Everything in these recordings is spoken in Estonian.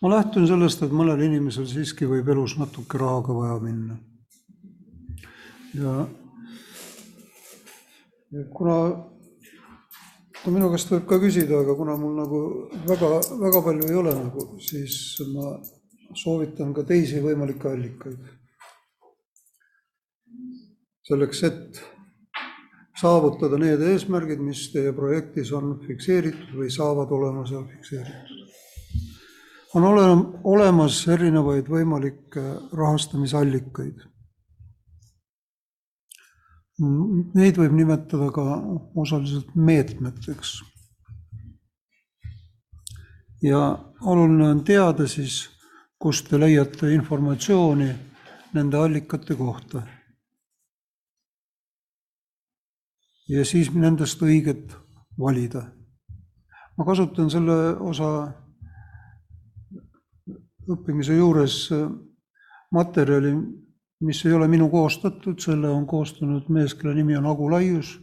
ma lähtun sellest, et mõnel inimesel siiski võib elus natuke rahaga vaja minna. ja, ja kuna, no minu käest võib ka küsida, aga kuna mul nagu väga, väga palju ei ole nagu, siis ma soovitan ka teisi võimalikke allikaid. selleks, et saavutada need eesmärgid, mis teie projektis on fikseeritud või saavad olema seal fikseeritud. On ole, olemas erinevaid võimalikke rahastamisallikaid. Neid võib nimetada ka osaliselt meetmeteks. ja oluline on teada siis, kust te leiate informatsiooni nende allikate kohta ja siis nendest õiget valida. ma kasutan selle osa õppimise juures materjali, mis ei ole minu koostatud, selle on koostanud mees, kelle nimi on Agu Laius.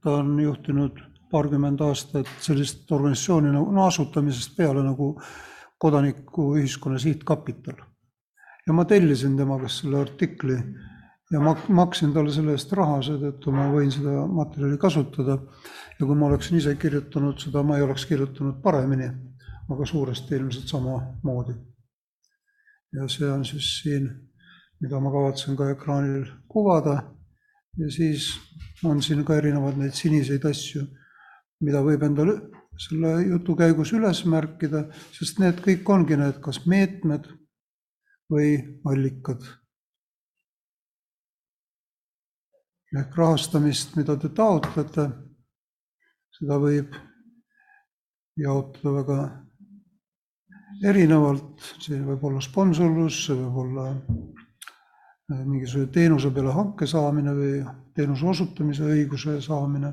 ta on juhtinud paarkümmend aastat sellist organisatsiooni nagu, no asutamisest peale nagu Kodanikuühiskonna Sihtkapital. ja ma tellisin tema käest selle artikli ja mak-, maksin talle selle eest raha, seetõttu ma võin seda materjali kasutada. ja kui ma oleksin ise kirjutanud seda, ma ei oleks kirjutanud paremini, aga suuresti ilmselt samamoodi. Ja see on siis siin, mida ma kavatsen ka ekraanil kuvada. ja siis on siin ka erinevad neid siniseid asju, mida võib endale selle jutu käigus üles märkida, sest need kõik ongi need kas meetmed või allikad ehk rahastamist, mida te taotlete, seda võib jaotada väga erinevalt, see võib olla sponsorlus, see võib olla äh, mingisuguse teenuse peale hanke saamine või teenuse osutamise õiguse saamine.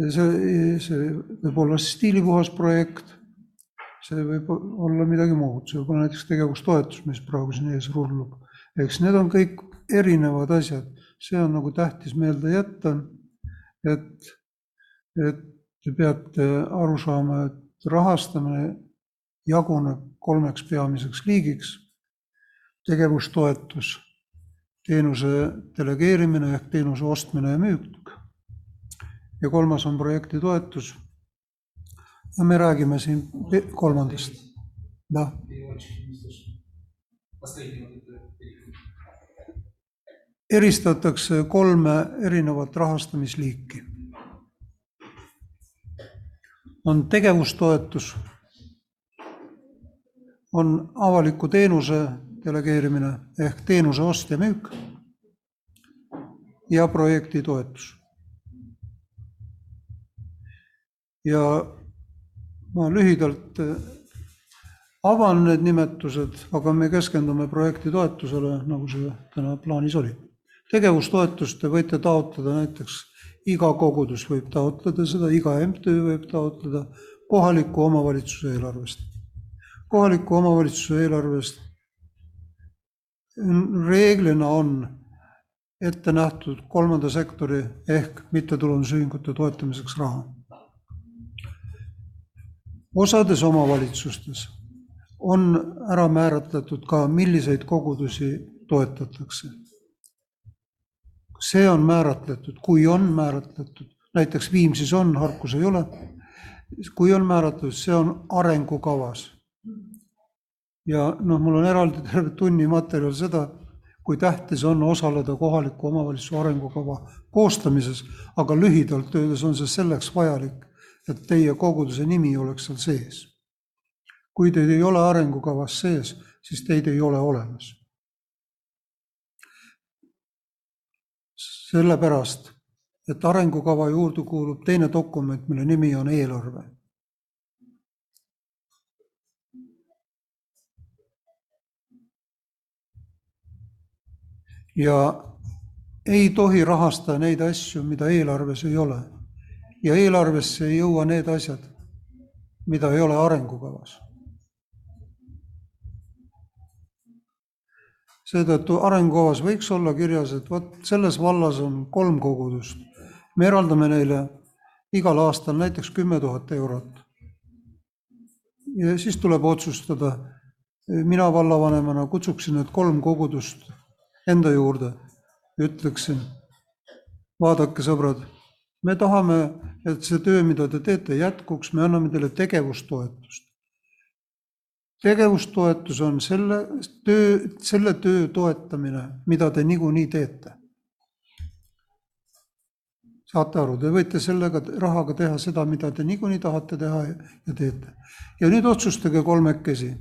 see, see võib olla stiilipuhas projekt, see võib olla midagi muud, see võib olla näiteks tegevustoetus, mis praegu siin ees rullub. eks need on kõik erinevad asjad see on nagu tähtis meelde jätta, et, et te peate aru saama, et rahastamine jaguneb kolmeks peamiseks liigiks. tegevustoetus, teenuse delegeerimine ehk teenuse ostmine ja müük. ja kolmas on projektitoetus. ja me räägime siin kolmandast. jah. eristatakse kolme erinevat rahastamisliiki. on tegevustoetus, on avaliku teenuse delegeerimine ehk teenuse ost ja müük ja projektitoetus. ja ma lühidalt avan need nimetused, aga me keskendume projektitoetusele, nagu see täna plaanis oli tegevustoetust te võite taotleda näiteks, iga kogudus võib taotleda seda, iga MTÜ võib taotleda kohaliku omavalitsuse eelarvest. Kohaliku omavalitsuse eelarvest reeglina on ette nähtud kolmanda sektori ehk mittetulundusühingute toetamiseks raha. osades omavalitsustes on ära määratletud ka, milliseid kogudusi toetatakse see on määratletud, kui on määratletud, näiteks Viimsis on, Harkus ei ole, kui on määratletud, see on arengukavas. Ja noh, mul on eraldi terve tunni materjal seda, kui tähtis on osaleda kohaliku omavalitsuse arengukava koostamises, aga lühidalt öeldes on see selleks vajalik, et teie koguduse nimi oleks seal sees. kui teid ei ole arengukavas sees, siis teid ei ole olemas sellepärast, et arengukava juurde kuulub teine dokument, mille nimi on eelarve. Ja ei tohi rahastada neid asju, mida eelarves ei ole. ja eelarvesse ei jõua need asjad, mida ei ole arengukavas seetõttu arengukavas võiks olla kirjas, et vot selles vallas on kolm kogudust. me eraldame neile igal aastal näiteks kümme tuhat eurot. ja siis tuleb otsustada. mina vallavanemana kutsuksin need kolm kogudust enda juurde ütleksin, vaadake, sõbrad, me tahame, et see töö, mida te teete, jätkuks, me anname teile tegevustoetust. tegevustoetus on selle töö, selle töö toetamine, mida te niikuinii teete saate aru, te võite sellega rahaga teha seda, mida te niikuinii tahate teha ja teete. ja nüüd otsustage kolmekesi.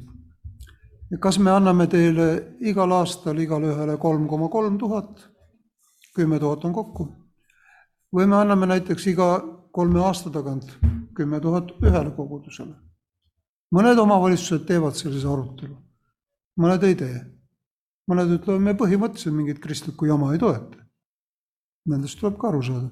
Kas me anname teile igal aastal igale ühele kolm koma kolm tuhat, kümme tuhat on kokku, või me anname näiteks iga kolme aasta tagant kümme tuhat ühele kogudusele. mõned omavalitsused teevad sellise arutelu, mõned ei tee. mõned ütlevad, me põhimõtteliselt mingit kristlikku jama ei toeta. Nendest tuleb ka aru saada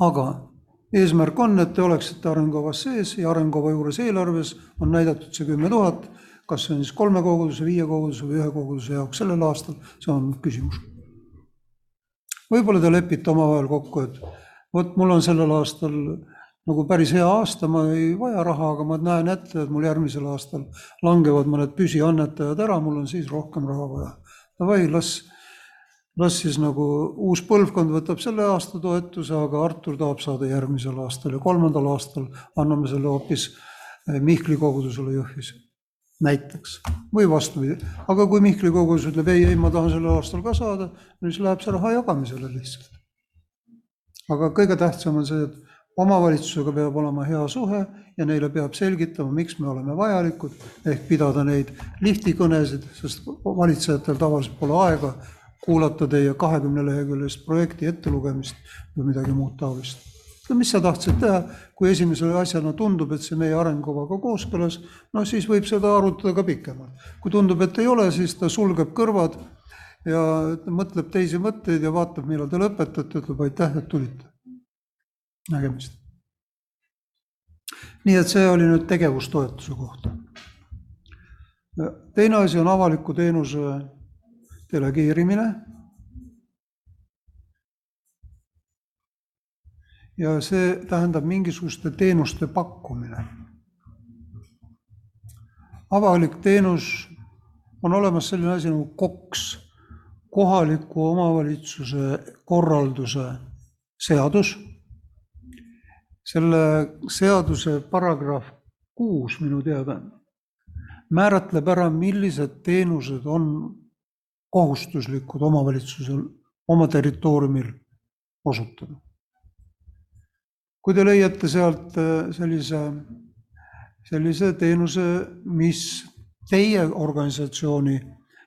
aga eesmärk on, et te oleksite arengukavas sees ja arengukava juures eelarves on näidatud see kümme tuhat, kas see on siis kolme koguduse, viie koguduse või ühe koguduse jaoks sellel aastal, see on küsimus. võib-olla te lepite omavahel kokku, et vot mul on sellel aastal nagu päris hea aasta, ma ei vaja raha, aga ma näen ette, et mul järgmisel aastal langevad mõned püsiannetajad ära, mul on siis rohkem raha vaja. Davai, las las siis nagu uus põlvkond võtab selle aasta toetuse, aga Artur tahab saada järgmisel aastal ja kolmandal aastal anname selle hoopis eh, Mihkli kogudusele Jõhvis. näiteks või vastupidi, aga kui Mihkli kogudus ütleb ei, ei, ma tahan sellel aastal ka saada, siis läheb see raha jagamisele lihtsalt. aga kõige tähtsam on see, et omavalitsusega peab olema hea suhe ja neile peab selgitama, miks me oleme vajalikud, ehk pidada neid lihtikõnesid, sest valitsejatel tavaliselt pole aega kuulata teie kahekümne leheküljelist projekti ettelugemist või midagi muud taolist. mis sa tahtsid teha, kui esimese asjana tundub, et see meie arengukavaga kooskõlas, no siis võib seda arutada ka pikemalt. kui tundub, et ei ole, siis ta sulgeb kõrvad ja mõtleb teisi mõtteid ja vaatab, millal te lõpetate, ütleb aitäh, et tulite. nägemist. nii et see oli nüüd tegevustoetuse kohta. teine asi on avaliku teenuse delegeerimine. ja see tähendab mingisuguste teenuste pakkumine. avalik teenus, on olemas selline asi nagu KOKS, kohaliku omavalitsuse korralduse seadus. selle seaduse paragrahv kuus minu teada määratleb ära, millised teenused on kohustuslikud omavalitsusel oma territooriumil osutada. kui te leiate sealt äh, sellise, sellise teenuse, mis teie organisatsiooni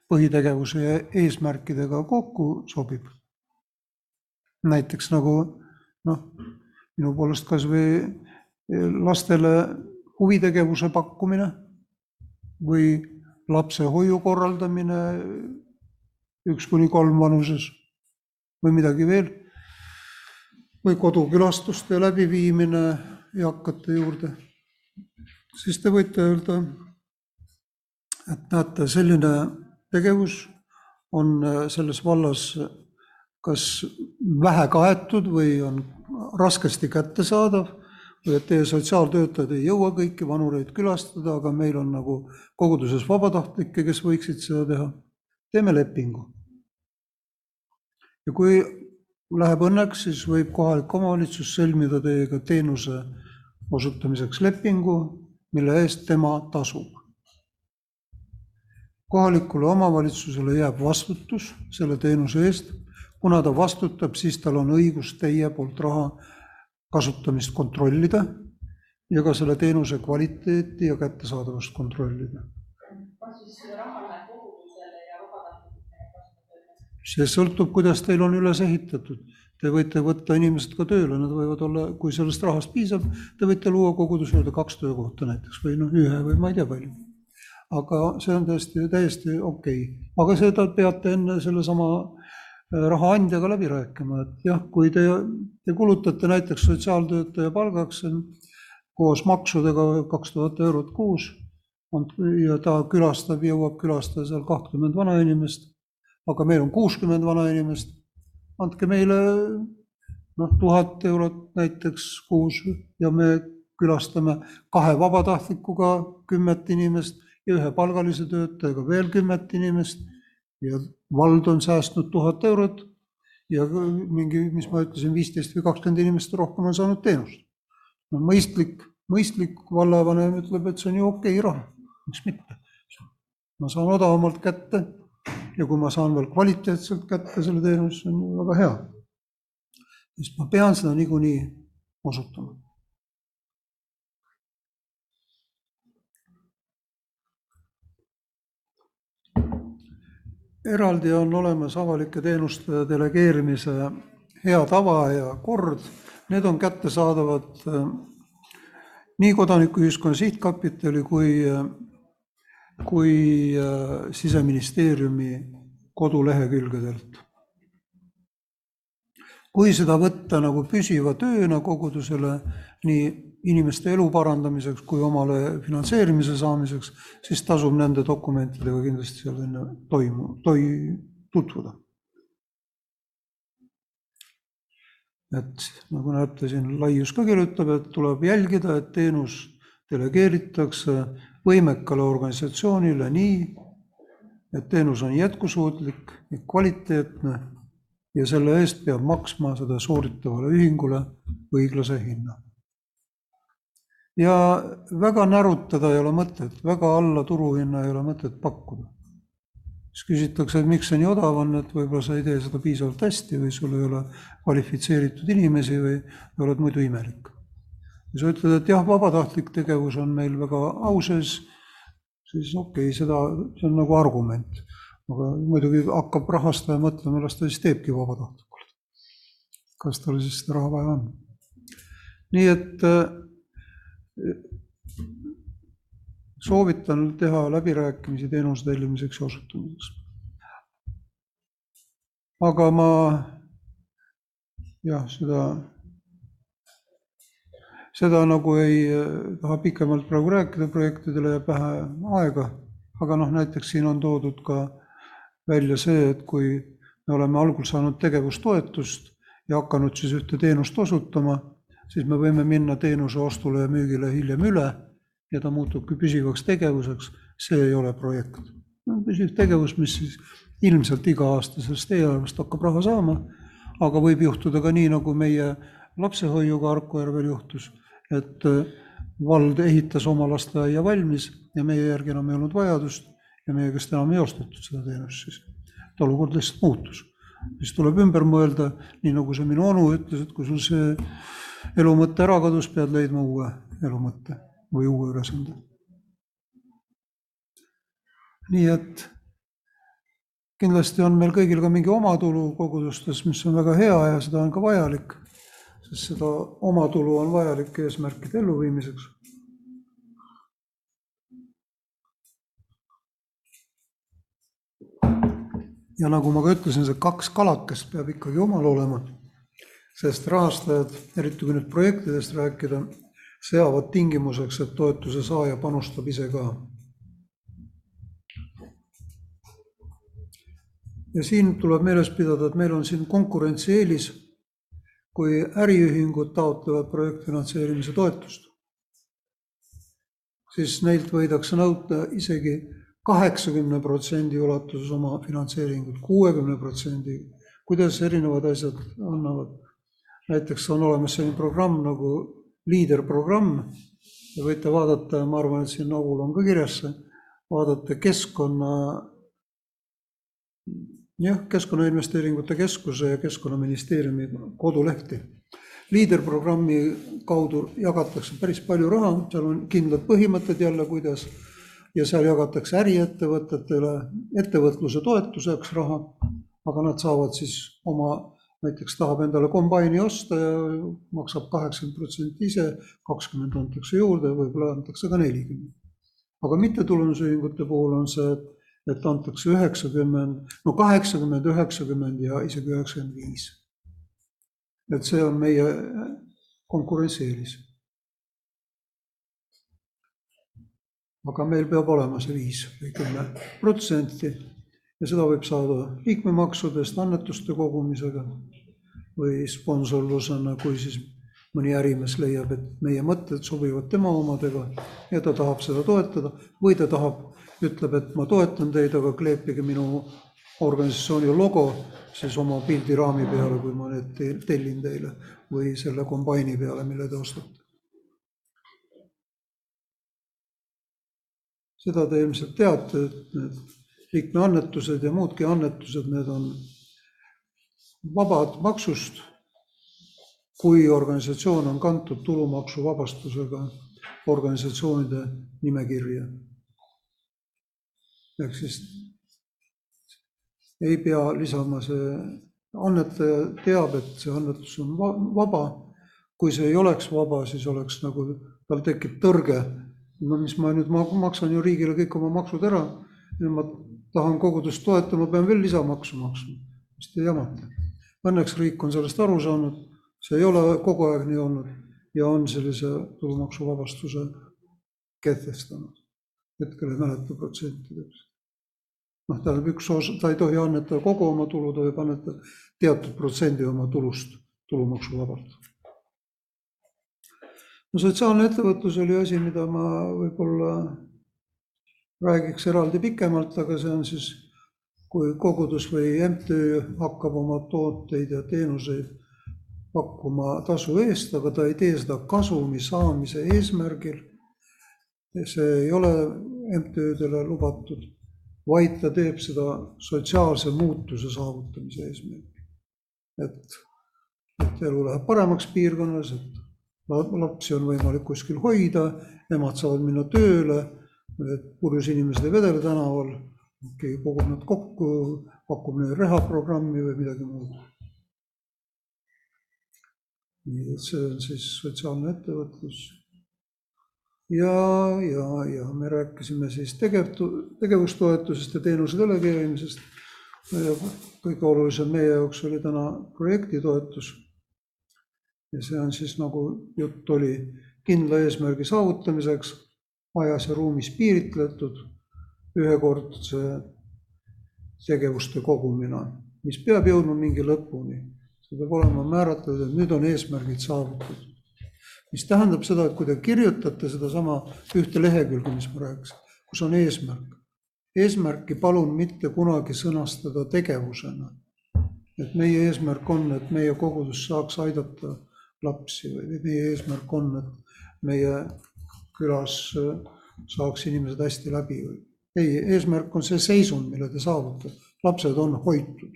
põhitegevuse ja eesmärkidega kokku sobib, näiteks nagu noh, minu poolest kas või lastele huvitegevuse pakkumine või lapsehoiu korraldamine üks kuni kolm vanuses või midagi veel. või kodukülastuste läbiviimine eakate juurde. siis te võite öelda, et näete, selline tegevus on selles vallas kas vähe kaetud või on raskesti kättesaadav või et teie sotsiaaltöötajad ei jõua kõiki vanureid külastada, aga meil on nagu koguduses vabatahtlikke, kes võiksid seda teha teeme lepingu. Ja kui läheb õnneks, siis võib kohalik omavalitsus sõlmida teiega teenuse osutamiseks lepingu, mille eest tema tasub. kohalikule omavalitsusele jääb vastutus selle teenuse eest, kuna ta vastutab, siis tal on õigus teie poolt raha kasutamist kontrollida ja ka selle teenuse kvaliteeti ja kättesaadavust kontrollida. kas siis selle raha see sõltub, kuidas teil on üles ehitatud. Te võite võtta inimesed ka tööle, nad võivad olla, kui sellest rahast piisab, te võite luua koguduse juurde kaks töökohta näiteks või noh, ühe või ma ei tea palju. aga see on tõesti täiesti okei okay., aga seda peate enne sellesama äh, raha andjaga läbi rääkima, et jah, kui te, te kulutate näiteks sotsiaaltöötaja palgaks koos maksudega kaks tuhat eurot kuus ja ta külastab, jõuab külastada seal kahtkümmend vanainimest aga meil on kuuskümmend vanainimest, andke meile noh, tuhat eurot näiteks kuus ja me külastame kahe vabatahtlikuga kümmet inimest ja ühe palgalise töötajaga veel kümmet inimest ja vald on säästnud tuhat eurot ja mingi, mis ma ütlesin, viisteist või kakskümmend inimest rohkem on saanud teenust. no mõistlik, mõistlik vallavanem ütleb, et see on ju okei okay raha, miks mitte. ma saan odavamalt kätte ja kui ma saan veel kvaliteetselt kätte selle teenuse, on ju väga hea. sest ma pean seda niikuinii osutama. eraldi on olemas avalike teenuste delegeerimise hea tava ja kord. Need on kättesaadavad äh, nii Kodanikuühiskonna Sihtkapitali kui, äh, kui äh, Siseministeeriumi kodulehekülgedelt. kui seda võtta nagu püsiva tööna kogudusele, nii inimeste elu parandamiseks kui omale finantseerimise saamiseks, siis tasub nende dokumentidega kindlasti seal enne toimu, toi-, tutvuda. et nagu näete, siin Laius ka kirjutab, et tuleb jälgida, et teenus delegeeritakse võimekale organisatsioonile nii, et teenus on jätkusuutlik ja kvaliteetne ja selle eest peab maksma seda sooritavale ühingule õiglase hinna ja väga närutada ei ole mõtet, väga alla turuhinna ei ole mõtet pakkuda. siis küsitakse, et miks see nii odav on, et võib-olla sa ei tee seda piisavalt hästi või sul ei ole kvalifitseeritud inimesi või oled muidu imelik. Kui sa ütled, et jah, vabatahtlik tegevus on meil väga au sees, siis okei okay,, seda, see on nagu argument. aga muidugi hakkab rahastaja mõtlema, las ta siis teebki vabatahtlikult. kas tal siis seda raha vaja on? nii et soovitan teha läbirääkimisi teenuse tellimiseks ja osutamiseks. aga ma jah, seda, seda nagu ei taha pikemalt praegu rääkida, projektidele jääb vähe aega, aga noh, näiteks siin on toodud ka välja see, et kui me oleme algul saanud tegevustoetust ja hakanud siis ühte teenust osutama siis me võime minna teenuse ostule ja müügile hiljem üle ja ta muutubki püsivaks tegevuseks, see ei ole projekt. no püsiv tegevus, mis siis ilmselt iga-aastasest eelarvest hakkab raha saama, aga võib juhtuda ka nii, nagu meie lapsehoiuga Harku järvel juhtus, et äh, vald ehitas oma lasteaia valmis ja meie järgi enam ei olnud vajadust ja meie käest enam ei ostetud seda teenust siis. et olukord lihtsalt muutus. siis tuleb ümber mõelda, nii nagu see minu onu ütles, et kui sul see elu mõte ära kadus, pead leidma uue elu mõtte või uue ülesande. nii et kindlasti on meil kõigil ka mingi omatulu kogudustes, mis on väga hea ja seda on ka vajalik, sest seda omatulu on vajalik eesmärkide elluviimiseks. ja nagu ma ka ütlesin, see kaks kalakest peab ikkagi omal olema sest rahastajad, eriti kui nüüd projektidest rääkida, seavad tingimuseks, et toetuse saaja panustab ise ka. ja siin tuleb meeles pidada, et meil on siin konkurentsieelis, kui äriühingud taotlevad projektfinantseerimise toetust, siis neilt võidakse nõuda isegi kaheksakümne protsendi ulatuses oma finantseeringut, kuuekümne protsendi, kuidas erinevad asjad annavad? Näiteks on olemas selline programm nagu liiderprogramm. Ja võite vaadata, ma arvan, et siin augul on ka kirjas see, vaadata keskkonna, jah, Keskkonnainvesteeringute Keskuse ja Keskkonnaministeeriumi kodulehti. liiderprogrammi kaudu jagatakse päris palju raha, seal on kindlad põhimõtted jälle, kuidas ja seal jagatakse äriettevõtetele ettevõtluse toetuseks raha, aga nad saavad siis oma näiteks tahab endale kombaini osta ja maksab kaheksakümmend protsenti ise, kakskümmend antakse juurde, võib-olla antakse ka nelikümmend. aga mittetulundusühingute puhul on see, et antakse üheksakümmend, no kaheksakümmend, üheksakümmend ja isegi üheksakümmend viis. et see on meie konkurentsieelis. aga meil peab olema see viis või kümme protsenti ja seda võib saada liikmemaksudest, annetuste kogumisega või sponsorlusena, kui siis mõni ärimees leiab, et meie mõtted sobivad tema omadega ja ta tahab seda toetada või ta tahab, ütleb, et ma toetan teid, aga kleepige minu organisatsiooni logo siis oma pildiraami peale, kui ma need tellin teile või selle kombaini peale, mille te ostate. seda te ilmselt teate, et need liikmeannetused ja muudki annetused, need on vabad maksust kui organisatsioon on kantud tulumaksuvabastusega organisatsioonide nimekirja. Ehk siis ei pea lisama, see annetaja teab, et see annetus on vaba. kui see ei oleks vaba, siis oleks nagu, tal tekib tõrge. no mis ma nüüd, ma maksan ju riigile kõik oma maksud ära ma tahan kogudust toetada, ma pean veel lisamaksu maksma. mis te jamate? Õnneks riik on sellest aru saanud see ei ole kogu aeg nii olnud ja on sellise tulumaksuvabastuse kehtestanud. Hetkel ei mäleta protsenti täpselt. noh, tähendab üks osa, ta ei tohi annetada kogu oma tulu, ta võib annetada teatud protsendi oma tulust tulumaksuvabalt. no sotsiaalne ettevõtlus oli asi, mida ma võib-olla räägiks eraldi pikemalt, aga see on siis, kui kogudus või MTÜ hakkab oma tooteid ja teenuseid pakkuma tasu eest, aga ta ei tee seda kasumi saamise eesmärgil. see ei ole MTÜ-dele lubatud, vaid ta teeb seda sotsiaalse muutuse saavutamise eesmärgil. et, et elu läheb paremaks piirkonnas, et lapsi on võimalik kuskil hoida, emad saavad minna tööle, purjus inimesed ei vedele tänaval, keegi kogub nad kokku, pakub neile rehaprogrammi või midagi muud nii et see on siis sotsiaalne ettevõtlus. Ja, ja, ja me rääkisime siis tegev, tegevustoetusest ja teenuse delegeerimisest. kõige olulisem meie jaoks oli täna projektitoetus. ja see on siis nagu jutt oli kindla eesmärgi saavutamiseks ajas ja ruumis piiritletud ühekordse tegevuste kogumina, mis peab jõudma mingi lõpuni see peab olema määratletud, et nüüd on eesmärgid saavutatud. Mis tähendab seda, et kui te kirjutate sedasama ühte lehekülge, mis ma rääkisin, kus on eesmärk, eesmärki palun mitte kunagi sõnastada tegevusena. et meie eesmärk on, et meie kogudus saaks aidata lapsi või meie eesmärk on, et meie külas saaks inimesed hästi läbi. Või ei, eesmärk on see seisund, mille te saavutate, lapsed on hoitud,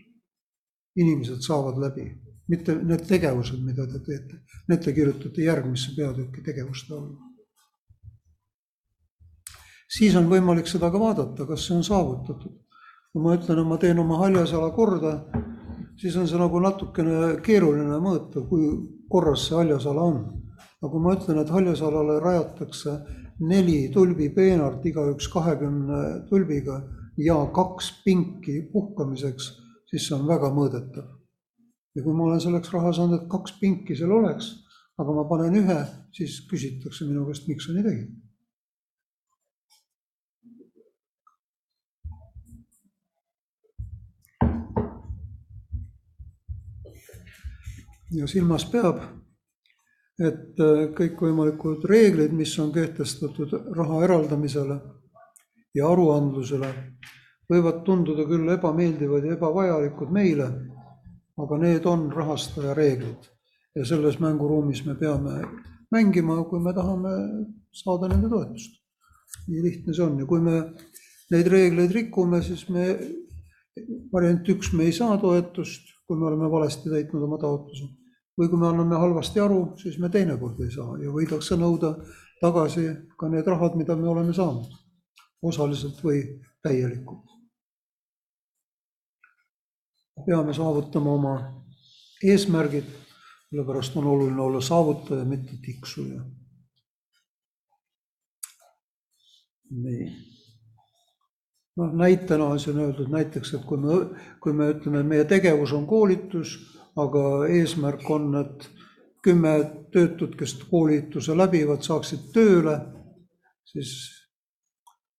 inimesed saavad läbi mitte need tegevused, mida te teete, need te kirjutate järgmisse peatükki tegevuste alla. siis on võimalik seda ka vaadata, kas see on saavutatud. kui ma ütlen, et ma teen oma haljasala korda, siis on see nagu natukene keeruline mõõta, kui korras see haljasala on. aga kui ma ütlen, et haljasalale rajatakse neli tulbipeenart, igaüks kahekümne tulbiga ja kaks pinki puhkamiseks, siis see on väga mõõdetav ja kui ma olen selleks raha saanud, et kaks pinki seal oleks, aga ma panen ühe, siis küsitakse minu käest, miks sa nii tegid. ja silmas peab, et äh, kõikvõimalikud reeglid, mis on kehtestatud raha eraldamisele ja aruandlusele, võivad tunduda küll ebameeldivad ja ebavajalikud meile aga need on rahastaja reeglid ja selles mänguruumis me peame mängima, kui me tahame saada nende toetust. nii lihtne see on ja kui me neid reegleid rikume, siis me, variant üks, me ei saa toetust, kui me oleme valesti täitnud oma taotluse. või kui me anname halvasti aru, siis me teinekord ei saa ja võidakse nõuda tagasi ka need rahad, mida me oleme saanud, osaliselt või täielikult peame saavutama oma eesmärgid, sellepärast on oluline olla saavutaja, mitte tiksuja. nii. noh, näitena on siin öeldud näiteks, et kui me, kui me ütleme, meie tegevus on koolitus, aga eesmärk on, et kümme töötut, kes koolituse läbivad, saaksid tööle, siis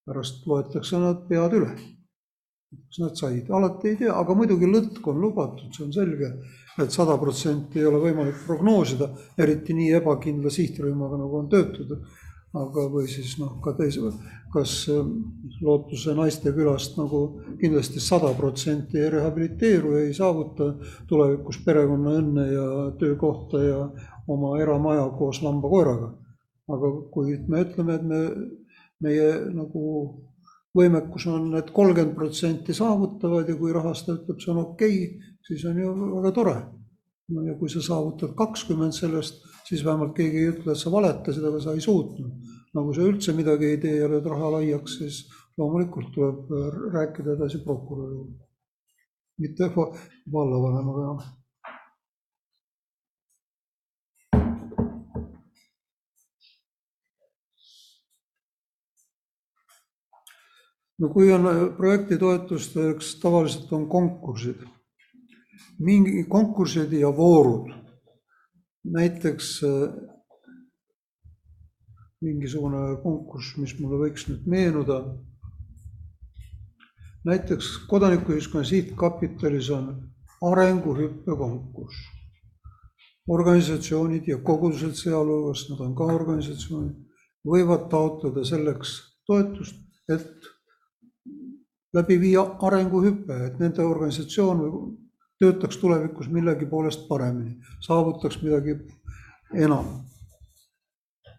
pärast loetakse nad pead üle kas nad said, alati ei tea, aga muidugi lõtk on lubatud, see on selge. et sada protsenti ei ole võimalik prognoosida, eriti nii ebakindla sihtrühmaga, nagu on töötud. aga, või siis noh, ka teise, kas ähm, Lootuse naistekülast nagu kindlasti sada protsenti ei rehabiliteeru, ei saavuta tulevikus perekonnaõnne ja töökohta ja oma eramaja koos lambakoeraga. aga kui me ütleme, et me, meie nagu võimekus on, et kolmkümmend protsenti saavutavad ja kui rahastaja ütleb, see on okei okay,, siis on ju väga tore. no ja kui sa saavutad kakskümmend sellest, siis vähemalt keegi ei ütle, et sa valetasid, aga sa ei suutnud. no kui sa üldse midagi ei tee ja lööd raha laiaks, siis loomulikult tuleb rääkida edasi prokuröriga. mitte vallavanemaga enam no kui on projektitoetusteks, tavaliselt on konkursid, mingi konkursid ja voorud. näiteks äh, mingisugune konkurss, mis mulle võiks nüüd meenuda. näiteks Kodanikuühiskonna Sihtkapitalis on arenguhüppe konkurss. organisatsioonid ja kogudused sealhulgas, nad on ka organisatsioonid, võivad taotleda selleks toetust, et läbi viia arenguhüpe, et nende organisatsioon töötaks tulevikus millegi poolest paremini, saavutaks midagi enam.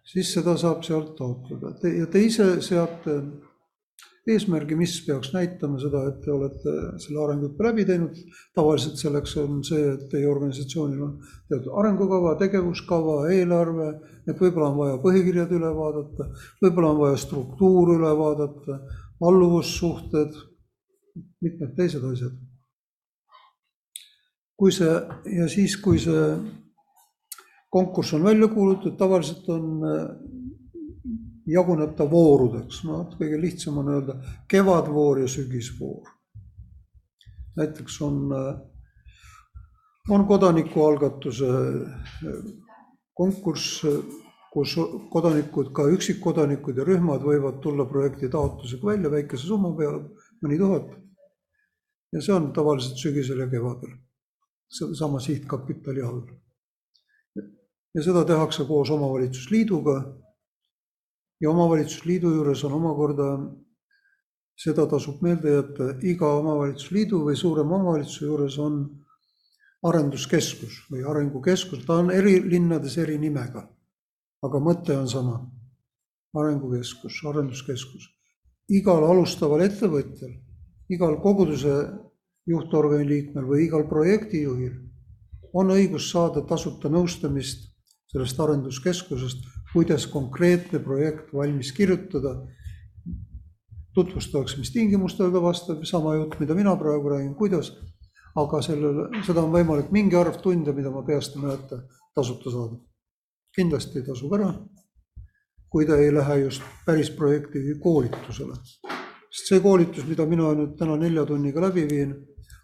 siis seda saab sealt taotleda ja te ise seate eesmärgi, mis peaks näitama seda, et te olete selle arenguhüppe läbi teinud. tavaliselt selleks on see, et teie organisatsioonil on teatud arengukava, tegevuskava, eelarve, et võib-olla on vaja põhikirjad üle vaadata, võib-olla on vaja struktuur üle vaadata alluvussuhted, mitmed teised asjad. kui see ja siis, kui see konkurss on välja kuulutatud, tavaliselt on, jaguneb ta voorudeks, no kõige lihtsam on öelda kevadvoor ja sügisvoor. näiteks on, on kodanikualgatuse konkurss kus kodanikud, ka üksikkodanikud ja rühmad võivad tulla projekti taotlusega välja väikese summa peale, mõni tuhat. ja see on tavaliselt sügisel ja kevadel, sama sihtkapitali all. ja seda tehakse koos omavalitsusliiduga. ja omavalitsusliidu juures on omakorda, seda tasub meelde jätta, iga omavalitsusliidu või suurema omavalitsuse juures on arenduskeskus või arengukeskus, ta on eri linnades eri nimega aga mõte on sama. arengukeskus, arenduskeskus. igal alustaval ettevõtjal, igal koguduse juhtorgani liikmel või igal projektijuhil on õigus saada tasuta nõustamist sellest arenduskeskusest, kuidas konkreetne projekt valmis kirjutada. tutvustakse, mis tingimustele ta vastab, sama jutt, mida mina praegu räägin, kuidas. aga sellele, seda on võimalik mingi arv tunde, mida ma peast ei mäleta, tasuta saada kindlasti tasub ära, kui ta ei lähe just päris projekti koolitusele. sest see koolitus, mida mina nüüd täna nelja tunniga läbi viin,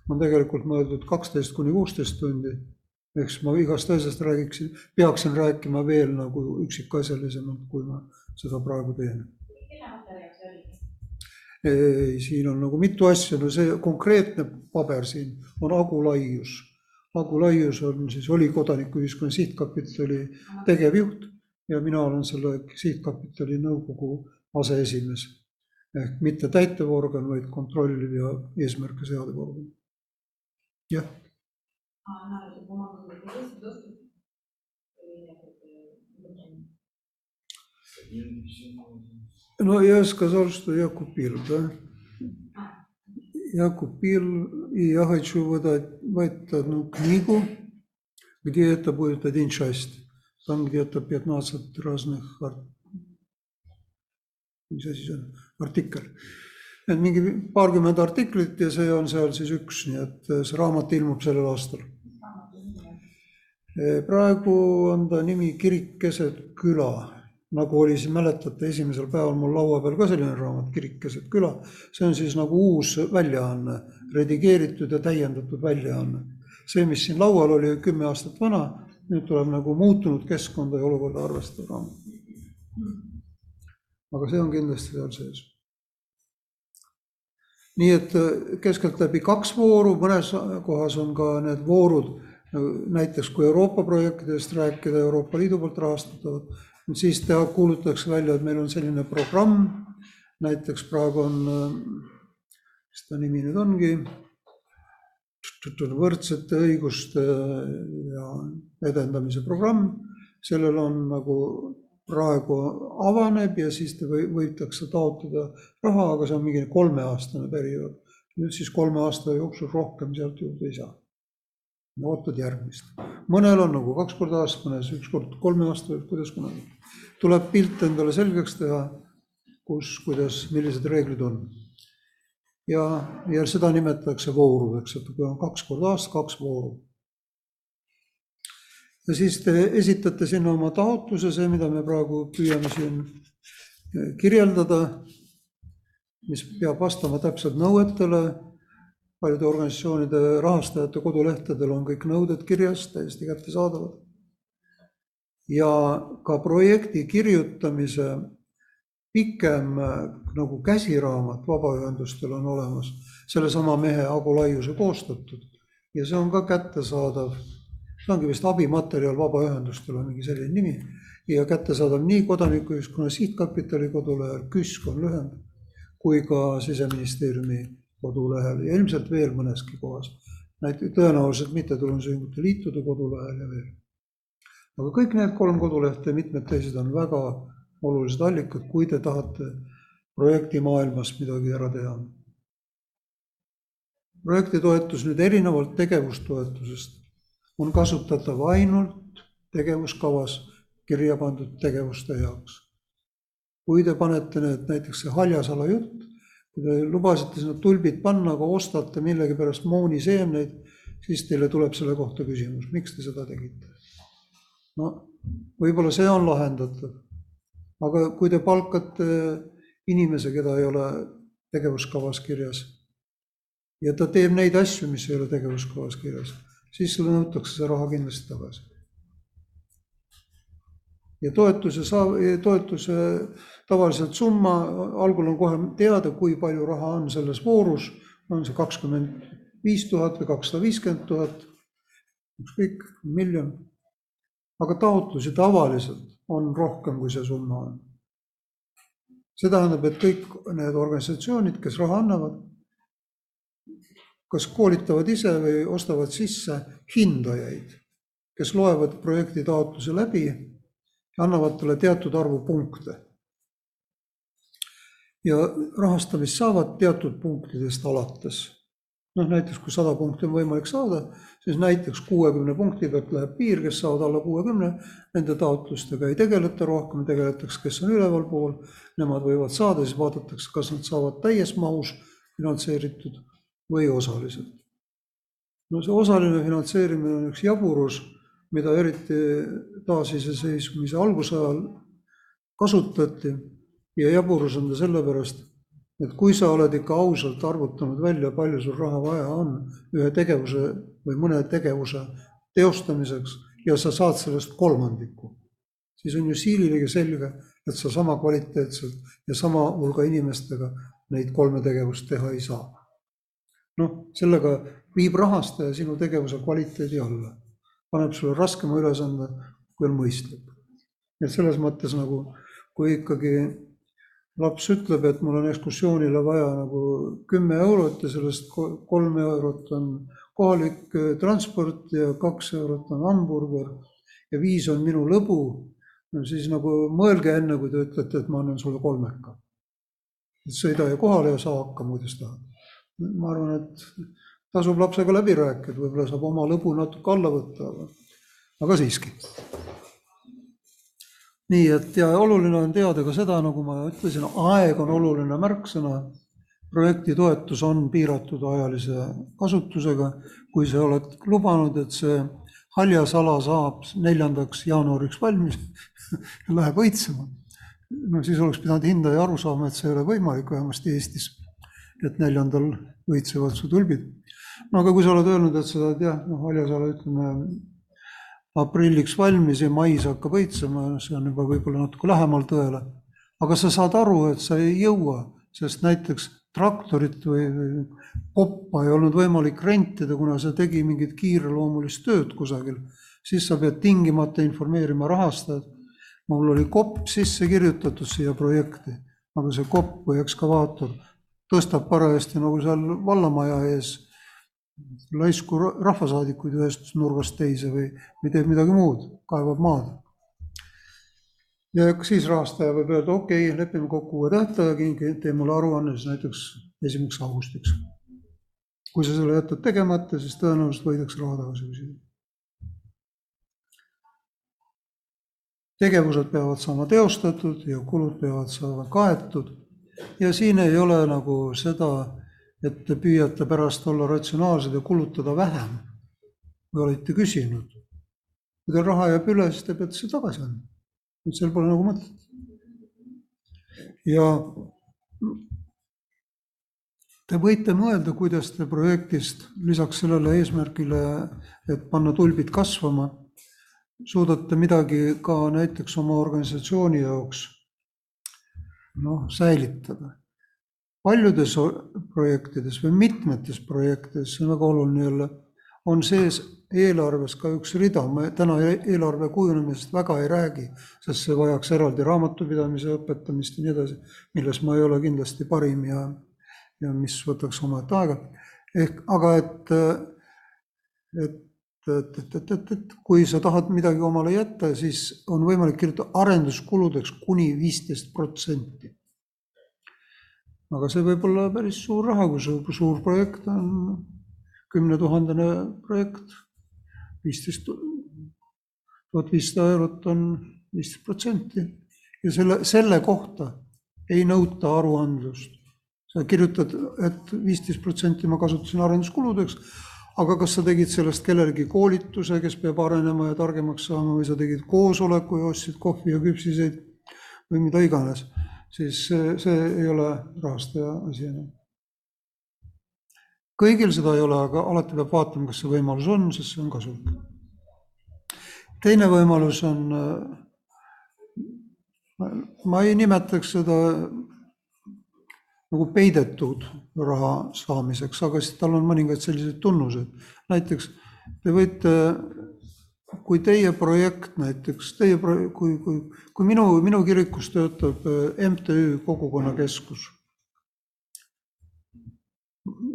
on tegelikult mõeldud kaksteist kuni kuusteist tundi. siis ma igast asjast räägiksin, peaksin rääkima veel nagu üksikasjalisemalt, kui ma seda praegu teen. ei, siin on nagu mitu asja, no see konkreetne paber siin on Agu Laius Agu Laius on siis, oli Kodanikuühiskonna Sihtkapitali tegevjuht ja mina olen selle sihtkapitali nõukogu aseesimees. ehk mitte täitevorgan, vaid kontrolliv ja eesmärke seadev organ. jah. No, я сказал, что я купил, да? Якуб Пир, и я хочу выдать одну книгу, где это будет один часть. Там где-то 15 разных mis asi see on, artikkel. et mingi paarkümmend artiklit ja see on seal siis üks, nii et э, see raamat ilmub sellel aastal. Äh, praegu on ta nimi Kirik keset küla nagu oli siin, mäletate, esimesel päeval mul laua peal ka selline raamat, Kirik keset küla. see on siis nagu uus väljaanne, redigeeritud ja täiendatud väljaanne. see, mis siin laual oli kümme aastat vana, nüüd tuleb nagu muutunud keskkonda ja olukorda arvestav raamat. aga see on kindlasti seal sees. nii et keskeltläbi kaks vooru, mõnes kohas on ka need voorud näiteks kui Euroopa projektidest rääkida, Euroopa Liidu poolt rahastatavad, siis teha, kuulutatakse välja, et meil on selline programm, näiteks praegu on, mis ta nimi nüüd ongi, võrdsete õiguste ja edendamise programm, sellel on nagu praegu avaneb ja siis te või, võidakse taotleda raha, aga see on mingi kolmeaastane periood. nüüd siis kolme aasta jooksul rohkem sealt juurde ei saa. Ootad järgmist. mõnel on nagu kaks korda aastas, mõnes üks kord kolme aasta kuidas kunagi. tuleb pilt endale selgeks teha, kus, kuidas, millised reeglid on. ja, ja seda nimetatakse voorudeks, et kui on kaks korda aastas, kaks vooru ja siis te esitate sinna oma taotluse, see, mida me praegu püüame siin eh, kirjeldada, mis peab vastama täpselt nõuetele. Paljude organisatsioonide rahastajate kodulehtedel on kõik nõuded kirjas, täiesti kättesaadavad. ja ka projekti kirjutamise pikem nagu käsiraamat vabaühendustel on olemas, sellesama mehe Agu Laiuse koostatud. Ja see on ka kättesaadav. See ongi vist abimaterjal vabaühendustele, mingi selline nimi. Ja kättesaadav nii Kodanikuühiskonna Sihtkapitali kodulehel, KÜSK on lühend, kui ka siseministeeriumi kodulehel ja ilmselt veel mõneski kohas. näiteks tõenäoliselt mittetulundusühingute liitude kodulehel ja veel. aga kõik need kolm kodulehte ja mitmed teised on väga olulised allikad, kui te tahate projektimaailmas midagi ära teha. projektitoetus nüüd erinevalt tegevustoetusest on kasutatav ainult tegevuskavas kirja pandud tegevuste jaoks. kui te panete need, näiteks see Haljasala jutt, kui te lubasite sinna tulbid panna, aga ostate millegipärast mooniseemneid, siis teile tuleb selle kohta küsimus, miks te seda tegite. no võib-olla see on lahendatav, aga kui te palkate inimese, keda ei ole tegevuskavas kirjas ja ta teeb neid asju, mis ei ole tegevuskavas kirjas siis sulle nõutakse see raha kindlasti tagasi. Ja toetuse saa-, toetuse tavaliselt summa, algul on kohe teada, kui palju raha on selles voorus, on see kakskümmend viis tuhat või kakssada viiskümmend tuhat, ükskõik, miljon. aga taotlusi tavaliselt on rohkem, kui see summa on. see tähendab, et kõik need organisatsioonid, kes raha annavad, kas koolitavad ise või ostavad sisse hindajaid, kes loevad projekti taotluse läbi annavad talle teatud arvu punkte. ja rahastamist saavad teatud punktidest alates. noh, näiteks kui sada punkti on võimalik saada, siis näiteks kuuekümne punkti pealt läheb piir, kes saavad alla kuuekümne, nende taotlustega ei tegeleta rohkem, tegeletakse, kes on ülevalpool, nemad võivad saada, siis vaadatakse, kas nad saavad täies mahus finantseeritud või osaliselt. no see osaline finantseerimine on üks jaburus, mida eriti taasiseseisvumise algusajal kasutati ja jaburus on ta sellepärast, et kui sa oled ikka ausalt arvutanud välja, palju sul raha vaja on ühe tegevuse või mõne tegevuse teostamiseks ja sa saad sellest kolmandiku, siis on ju siililegi selge, et sa sama kvaliteetselt ja sama hulga inimestega neid kolme tegevust teha ei saa. Noh, sellega viib rahastaja sinu tegevuse kvaliteedi alla, paneb sulle raskema ülesande, kui on mõistlik. et selles mõttes nagu, kui ikkagi laps ütleb, et mul on ekskursioonile vaja nagu kümme eurot ja sellest kolm eurot on kohalik äh, transport ja kaks eurot on hamburger ja viis on minu lõbu, no siis nagu mõelge enne, kui te ütlete, et ma annan sulle kolmeka. sõida ju kohale ja saa hakkama, kuidas tahad ma arvan, et tasub lapsega läbi rääkida, võib-olla saab oma lõbu natuke alla võtta, aga, aga siiski. nii et ja oluline on teada ka seda, nagu ma ütlesin, aeg on oluline märksõna. projekti toetus on piiratud ajalise kasutusega, kui sa oled lubanud, et see haljasala saab neljandaks jaanuariks valmis ja läheb õitsema. no siis oleks pidanud hindaja aru saama, et see ei ole võimalik, vähemasti Eestis et neljandal õitsevad su tulbid. No aga kui sa oled öelnud, et sa oled jah, noh, Haljasala ütleme aprilliks valmis ja mais hakkab õitsema, see on juba võib-olla natuke lähemal tõele. aga sa saad aru, et sa ei jõua, sest näiteks traktorit või, või koppa ei olnud võimalik rentida, kuna see tegi mingit kiireloomulist tööd kusagil, siis sa pead tingimata informeerima rahastajat. mul oli kopp sisse kirjutatud siia projekti, aga see kopp või ekskavaator tõstab parajasti nagu seal vallamaja ees laisku rahvasaadikuid ühest nurgast teise või, või teeb midagi muud, kaevab maad ja siis rahastaja võib öelda, okei okay,, lepime kokku uue tähtaja, tee mulle aruanne siis näiteks esimeseks augustiks. kui sa selle jätad tegemata, siis tõenäoliselt võidakse raha tagasi küsida. tegevused peavad saama teostatud ja kulud peavad saama kaetud ja siin ei ole nagu seda, et te püüate pärast olla ratsionaalsed ja kulutada vähem, kui olete küsinud. kui teil raha jääb üle, siis te peate selle tagasi andma et seal pole nagu mõtet. ja te võite mõelda, kuidas te projektist lisaks sellele eesmärgile, et panna tulbid kasvama, suudate midagi ka näiteks oma organisatsiooni jaoks noh, säilitada. Paljudes projektides või mitmetes projektides, see on väga oluline jälle, on sees eelarves ka üks rida, ma täna e-, eelarve kujunemisest väga ei räägi, sest see vajaks eraldi raamatupidamise õpetamist ja nii edasi, milles ma ei ole kindlasti parim ja, ja mis võtaks omaette aega. ehk aga et, et, et, et, et, et, et kui sa tahad midagi omale jätta, siis on võimalik kirjutada arenduskuludeks kuni viisteist protsenti. Aga see võib olla päris suur raha, kui su suur projekt on. Kümnetuhandene projekt. viisteist tuhat viissada eurot on viisteist protsenti. Ja selle, selle kohta ei nõuta aruandlust. sa kirjutad, et viisteist protsenti ma kasutasin arenduskuludeks, aga kas sa tegid sellest kellelegi koolituse, kes peab arenema ja targemaks saama või sa tegid koosoleku ja ostsid kohvi ja küpsiseid või mida iganes, siis see, see ei ole rahastaja asi enam kõigil seda ei ole, aga alati peab vaatama, kas see võimalus on, sest see on kasulik. teine võimalus on, ma ei nimetaks seda nagu peidetud raha saamiseks, aga siis tal on mõningaid selliseid tunnused. näiteks te võite, kui teie projekt näiteks, teie, kui, kui, kui minu, minu kirikus töötab MTÜ Kogukonnakeskus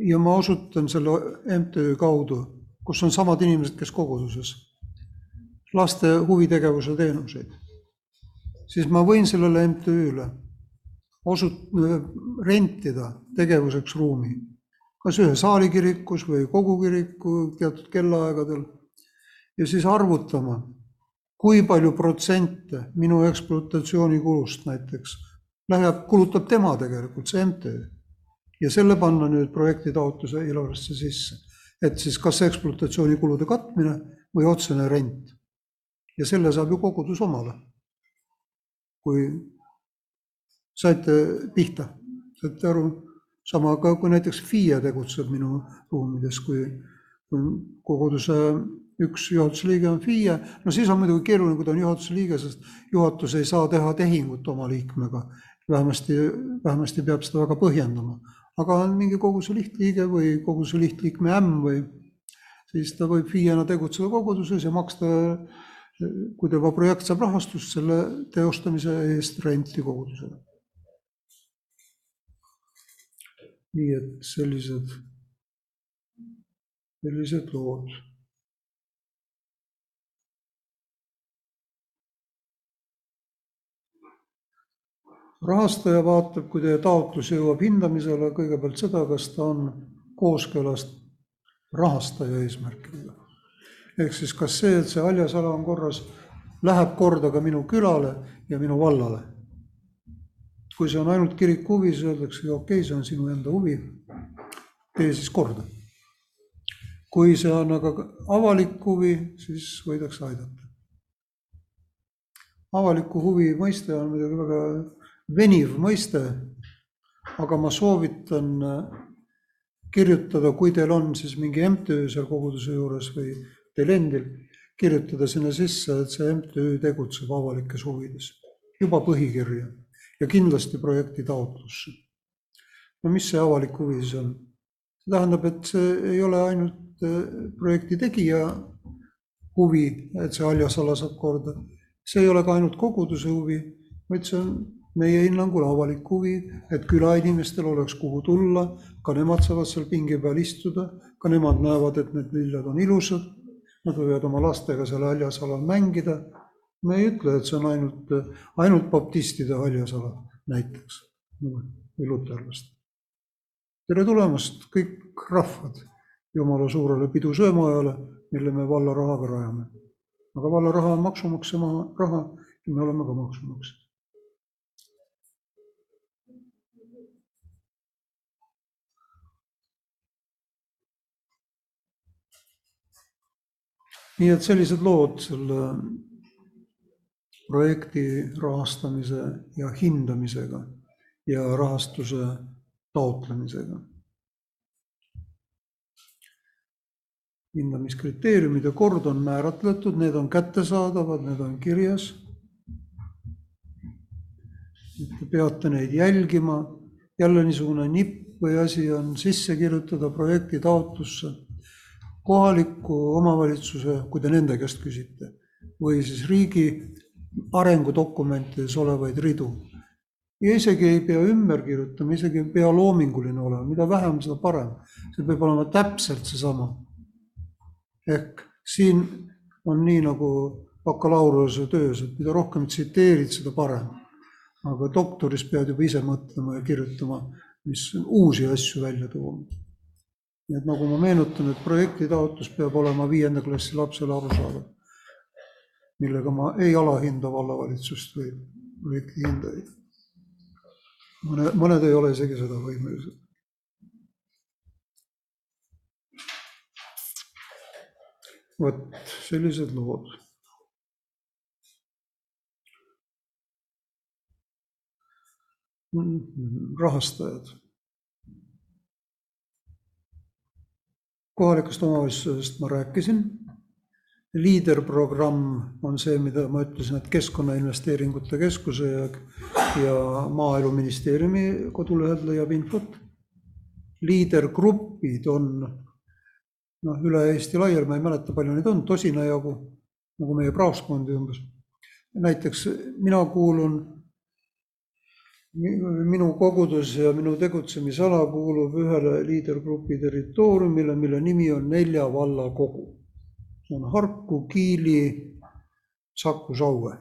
ja ma osutan selle MTÜ kaudu, kus on samad inimesed, kes koguduses, laste huvitegevuse teenuseid, siis ma võin sellele MTÜ-le osut-, rentida tegevuseks ruumi, kas ühe saalikirikus või kogukiriku teatud kellaaegadel ja siis arvutama, kui palju protsente minu ekspluatatsioonikulust näiteks läheb, kulutab tema tegelikult, see MTÜ ja selle panna nüüd projekti taotluse eelarvesse sisse. et siis kas ekspluatatsioonikulude katmine või otsene rent. ja selle saab ju kogudus omale. kui saite pihta, saate aru, sama ka kui näiteks FIE tegutseb minu ruumides, kui, koguduse üks juhatuse liige on FIE, no siis on muidugi keeruline, kui ta on juhatuse liige, sest juhatus ei saa teha tehingut oma liikmega. vähemasti, vähemasti peab seda väga põhjendama aga on mingi koguse lihtliige või koguse lihtliikme ämm või siis ta võib FIE-na tegutseda koguduses ja maksta, kui tema projekt saab rahastust, selle teostamise eest renti kogudusele. nii et sellised, sellised lood rahastaja vaatab, kui teie taotlus jõuab hindamisele, kõigepealt seda, kas ta on kooskõlas rahastaja eesmärkidega. ehk siis kas see, et see haljasala on korras, läheb korda ka minu külale ja minu vallale. kui see on ainult kiriku huvi, siis öeldakse, okei okay,, see on sinu enda huvi, tee siis korda. kui see on aga avalik huvi, siis võidakse aidata. avaliku huvi mõiste on muidugi väga veniv mõiste, aga ma soovitan äh, kirjutada, kui teil on siis mingi MTÜ seal koguduse juures või teil endil, kirjutada sinna sisse, et see MTÜ tegutseb avalikes huvides, juba põhikirja ja kindlasti projekti taotlusse. no mis see avalik huvi siis on? see tähendab, et see ei ole ainult äh, projekti tegija huvi, et see haljasala saab korda. see ei ole ka ainult koguduse huvi, vaid see on meie hinnangul avalik huvi, et külainimestel oleks kuhu tulla, ka nemad saavad seal pingi peal istuda, ka nemad näevad, et need lilled on ilusad. Nad võivad oma lastega seal haljasalal mängida. me ei ütle, et see on ainult, ainult baptistide haljasala näiteks või luterlaste. tere tulemast, kõik rahvad, jumala suurele pidusöömaajale, mille me valla rahaga rajame. aga valla raha on maksumaksja raha ja me oleme ka maksumaksjad. Nii et sellised lood selle projekti rahastamise ja hindamisega ja rahastuse taotlemisega. hindamiskriteeriumid ja kord on määratletud, need on kättesaadavad, need on kirjas. Te peate neid jälgima, jälle niisugune nipp või asi on sisse kirjutada projekti taotlusse kohaliku omavalitsuse, kui te nende käest küsite, või siis riigi arengudokumentides olevaid ridu. ja isegi ei pea ümber kirjutama, isegi ei pea loominguline olema, mida vähem, seda parem. see peab olema täpselt seesama. ehk siin on nii nagu bakalaureuse töös, et mida rohkem tsiteerid, seda parem. aga doktoris pead juba ise mõtlema ja kirjutama, mis uusi asju välja tooma nii et nagu ma meenutan, et projekti taotlus peab olema viienda klassi lapsele arusaadav, millega ma ei alahinda vallavalitsust või projekti hindajaid. mõne, mõned ei ole isegi seda võimelised. vot sellised lood. rahastajad kohalikust omavalitsusest ma rääkisin. liiderprogramm on see, mida ma ütlesin, et Keskkonnainvesteeringute Keskuse ja, ja Maaeluministeeriumi kodulehel leiab infot. liidergrupid on noh, üle Eesti laiali, ma ei mäleta, palju neid on, tosina jagu, nagu meie praoskondi umbes. näiteks mina kuulun minu kogudus ja minu tegutsemisala kuulub ühele liidergrupi territooriumile, mille nimi on Nelja valla kogu. see on Harku, Kiili, Saku, Saue.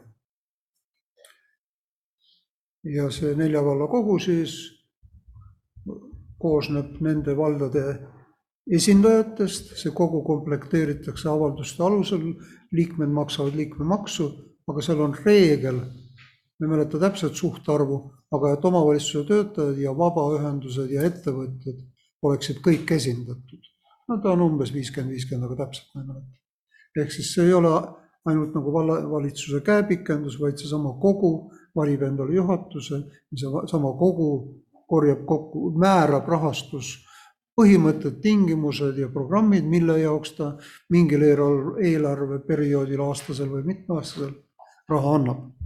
ja see Nelja valla kogu siis koosneb nende valdade esindajatest, see kogu komplekteeritakse avalduste alusel, liikmed maksavad liikmemaksu, aga seal on reegel ma ei mäleta täpset suhtarvu, aga et omavalitsuse töötajad ja vabaühendused ja ettevõtjad oleksid kõik esindatud. no ta on umbes viiskümmend, viiskümmend, aga täpselt ma ei mäleta. ehk siis see ei ole ainult nagu vallavalitsuse käepikendus, vaid seesama kogu valib endale juhatuse seesama kogu korjab kokku, määrab rahastus põhimõtted, tingimused ja programmid, mille jaoks ta mingil eelarveperioodil, aastasel või mitmeaastasel raha annab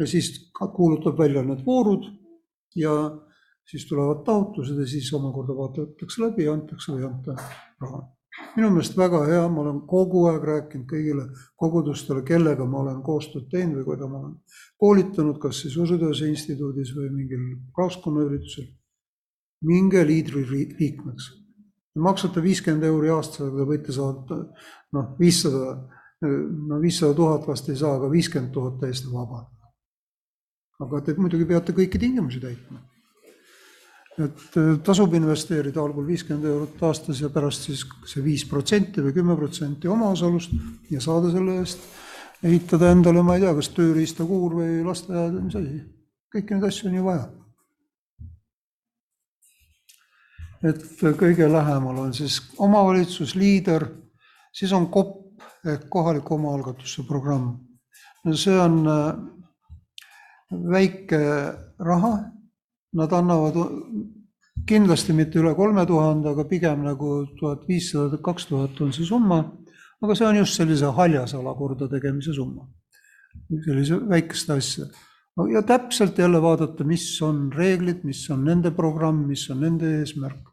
ja siis kuulutab välja need voorud ja siis tulevad taotlused ja siis omakorda vaadatakse läbi ja antakse või ei anta raha. minu meelest väga hea, ma olen kogu aeg rääkinud kõigile kogudustele, kellega ma olen koostööd teinud või keda ma olen koolitanud, kas siis Usutööse Instituudis või mingil praoskonnaüritusel. minge liidri liikmeks. maksate viiskümmend euri aastas, aga te võite saada noh, viissada, no viissada tuhat vast ei saa, aga viiskümmend tuhat täiesti vabalt aga te muidugi peate kõiki tingimusi täitma. et äh, tasub investeerida algul viiskümmend eurot aastas ja pärast siis see viis protsenti või kümme protsenti omaosalust ja saada selle eest ehitada endale, ma ei tea, kas tööriistakuur või lasteaed või mis asi. kõiki neid asju on ju vaja. et kõige lähemal on siis omavalitsus, liider, siis on kopp ehk kohaliku omaalgatuse programm. no see on äh, väike raha, nad annavad kindlasti mitte üle kolme tuhande, aga pigem nagu tuhat viissada, kaks tuhat on see summa, aga see on just sellise haljasala kordategemise summa, sellise väikeste asja. ja täpselt jälle vaadata, mis on reeglid, mis on nende programm, mis on nende eesmärk.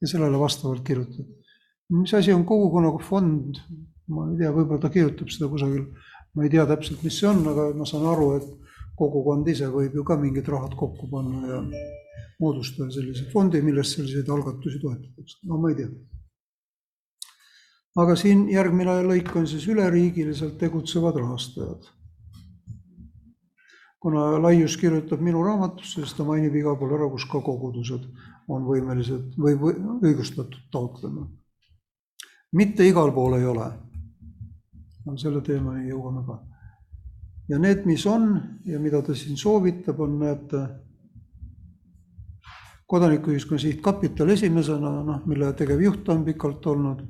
Ja sellele vastavalt kirjutada. mis asi on kogukonnaga fond, ma ei tea, võib-olla ta kirjutab seda kusagil, ma ei tea täpselt, mis see on, aga ma saan aru, et kogukond ise võib ju ka mingid rahad kokku panna ja moodustada sellise fondi, millest selliseid algatusi toetatakse, no ma ei tea. aga siin järgmine lõik on siis üleriigiliselt tegutsevad rahastajad kuna Laius kirjutab minu raamatusse, siis ta mainib igal pool ära, kus ka kogudused on võimelised või, või õigustatud taotlema. mitte igal pool ei ole. selle teemani jõuame ka. Ja need, mis on ja mida ta siin soovitab, on, näete, kodanikuühiskonna sihtkapital esimesena, noh, mille tegevjuht on pikalt olnud,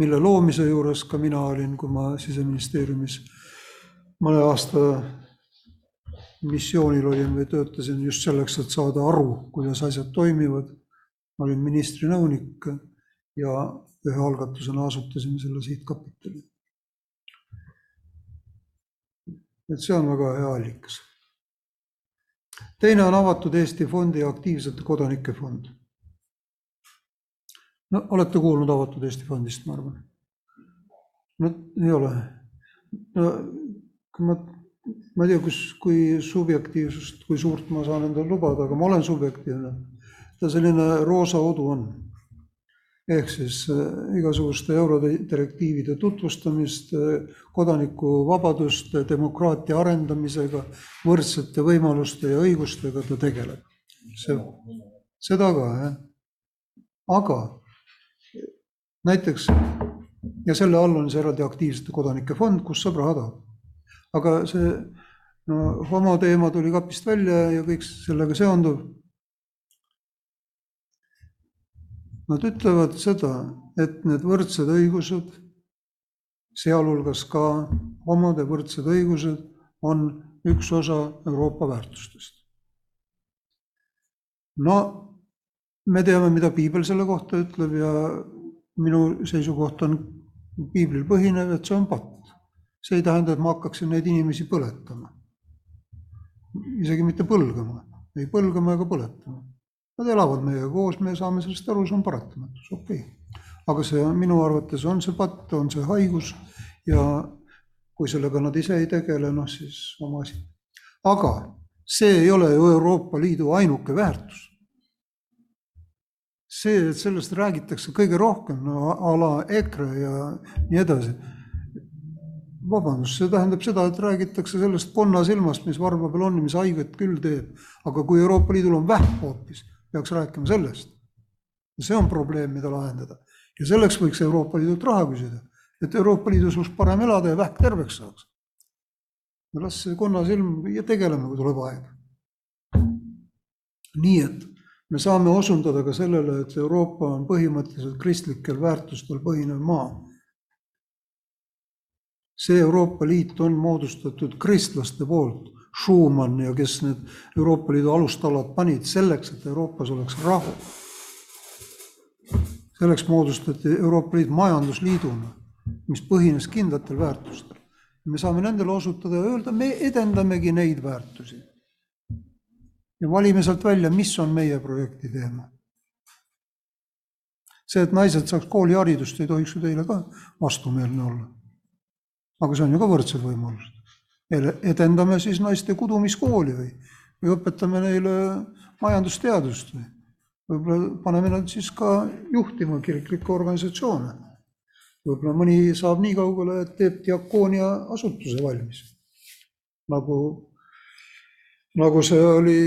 mille loomise juures ka mina olin, kui ma siseministeeriumis mõne aasta missioonil olin või töötasin just selleks, et saada aru, kuidas asjad toimivad. ma olin ministri nõunik ja ühe algatusena asutasin selle sihtkapitali. Et see on väga hea allikas. teine on Avatud Eesti Fondi Aktiivsete Kodanike Fond. no olete kuulnud Avatud Eesti Fondist, ma arvan? no ei ole. no kui ma ma ei tea, kus, kui subjektiivsust, kui suurt ma saan endale lubada, aga ma olen subjektiivne. ta selline roosa udu on. Ehk siis äh, igasuguste eurodirektiivide tutvustamist, äh, kodanikuvabaduste, demokraatia arendamisega, võrdsete võimaluste ja õigustega ta tegeleb. see, seda ka, jah. aga näiteks ja selle all on see eraldi aktiivsete kodanike fond, kus saab raha taotleda aga see no homoteema tuli kapist välja ja kõik sellega seonduv. Nad ütlevad seda, et need võrdsed õigused, sealhulgas ka homode võrdsed õigused, on üks osa Euroopa väärtustest. no me teame, mida piibel selle kohta ütleb ja minu seisukoht on piiblil põhinev, et see on patt see ei tähenda, et ma hakkaksin neid inimesi põletama. isegi mitte põlgama, ei põlgama ega põletama. Nad elavad meiega koos, me saame sellest aru, see on paratamatus, okei okay.. aga see on minu arvates on see patt, on see haigus ja kui sellega nad ise ei tegele, noh siis oma asi. aga see ei ole ju Euroopa Liidu ainuke väärtus see, et sellest räägitakse kõige rohkem, no a la EKRE ja nii edasi vabandust, see tähendab seda, et räägitakse sellest konnasilmast, mis varba peal on mis haiget küll teeb. aga kui Euroopa Liidul on vähk hoopis, peaks rääkima sellest. see on probleem, mida lahendada. ja selleks võiks Euroopa Liidult raha küsida, et Euroopa Liidus oleks parem elada ja vähk terveks saaks. las see konnasilm ja tegeleme, kui tuleb aeg. nii et me saame osundada ka sellele, et Euroopa on põhimõtteliselt kristlikel väärtustel põhinev maa see Euroopa Liit on moodustatud kristlaste poolt, Schumann ja kes need Euroopa Liidu alustalad panid selleks, et Euroopas oleks rahu. selleks moodustati Euroopa Liit majandusliiduna, mis põhines kindlatel väärtustel. me saame nendele osutada ja öelda, me edendamegi neid väärtusi. ja valime sealt välja, mis on meie projekti teema. see, et naised saaks kooliharidust, ei tohiks ju teile ka vastumeelne olla aga see on ju ka võrdsed võimalused. Edendame siis naiste kudumiskooli või, või õpetame neile majandusteadust või võib-olla paneme nad siis ka juhtima kiriklikke organisatsioone. võib-olla mõni saab nii kaugele, et teeb diakoonia asutuse valmis. nagu, nagu see oli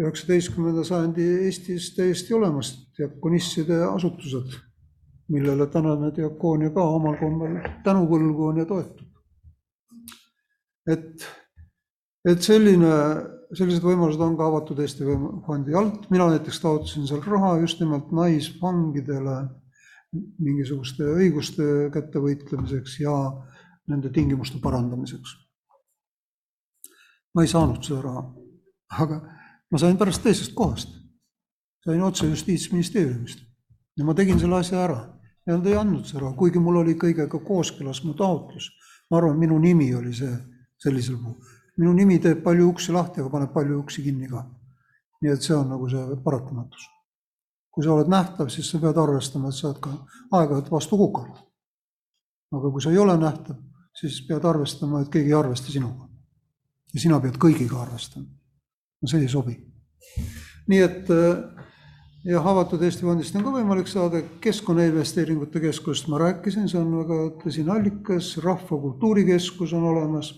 üheksateistkümnenda sajandi Eestis täiesti olemas, diakonisside asutused millele tänane diakoonia ka omal kombel tänupõlgu on ja toetub. Et, et selline, sellised võimalused on ka avatud Eesti fondi alt, mina näiteks taotlesin seal raha just nimelt naisvangidele mingisuguste õiguste kättevõitlemiseks ja nende tingimuste parandamiseks. ma ei saanud seda raha, aga ma sain pärast teisest kohast, sain otse Justiitsministeeriumist ja ma tegin selle asja ära ja nad ei andnud seda raha, kuigi mul oli kõigega kooskõlas mu taotlus. ma arvan, minu nimi oli see sellisel puhul. minu nimi teeb palju uksi lahti, aga paneb palju uksi kinni ka. nii et see on nagu see paratamatus. kui sa oled nähtav, siis sa pead arvestama, et sa oled ka aeg-ajalt vastu kukalt. aga kui sa ei ole nähtav, siis pead arvestama, et keegi ei arvesta sinuga. ja sina pead kõigiga arvestama. no see ei sobi. nii et jah, avatud Eesti fondist on ka võimalik saada, Keskkonnainvesteeringute Keskust ma rääkisin, see on väga tõsine allikas, Rahva Kultuurikeskus on olemas,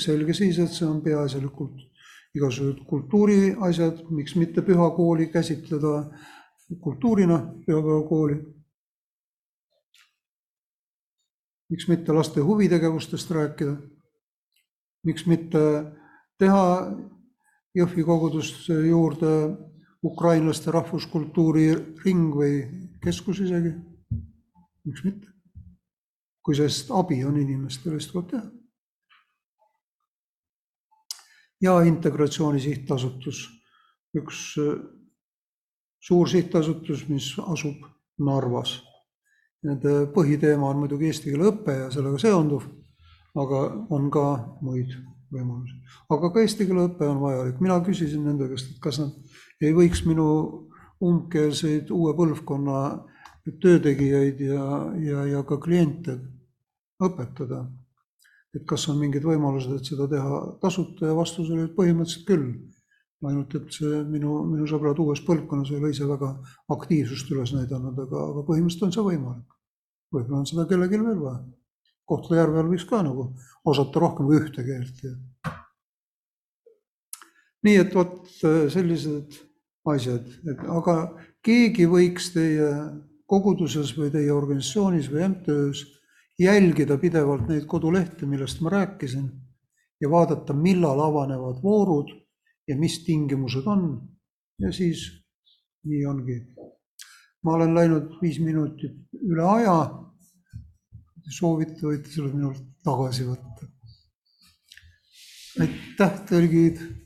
selge siis, et see on peaasjalikult igasugused kultuuriasjad, miks mitte pühakooli käsitleda kultuurina, pühapäevakooli. miks mitte laste huvitegevustest rääkida, miks mitte teha Jõhvi koguduste juurde ukrainlaste rahvuskultuuri ring või keskus isegi. miks mitte? kui sellest abi on inimestele, siis tuleb teha. Ja Integratsiooni Sihtasutus, üks äh, suur sihtasutus, mis asub Narvas. Nende põhiteema on muidugi eesti keele õpe ja sellega seonduv, aga on ka muid võimalusi. aga ka eesti keele õpe on vajalik, mina küsisin nende käest, et kas nad ei võiks minu umbkeelseid uue põlvkonna töötegijaid ja, ja, ja ka kliente õpetada. Et kas on mingid võimalused, et seda teha tasuta ja vastus oli, et põhimõtteliselt küll. ainult, et see minu, minu sõbrad uues põlvkonnas ei ole ise väga aktiivsust üles näidanud, aga, aga põhimõtteliselt on see võimalik. võib-olla on seda kellelgi veel vaja. Kohtla-Järvel võiks ka nagu osata rohkem kui ühte keelt ja nii et vot sellised asjad, et aga keegi võiks teie koguduses või teie organisatsioonis või MTÜ-s jälgida pidevalt neid kodulehti, millest ma rääkisin ja vaadata, millal avanevad voorud ja mis tingimused on. ja siis nii ongi. ma olen läinud viis minutit üle aja. soovite, võite selle minult tagasi võtta. aitäh, tõlgid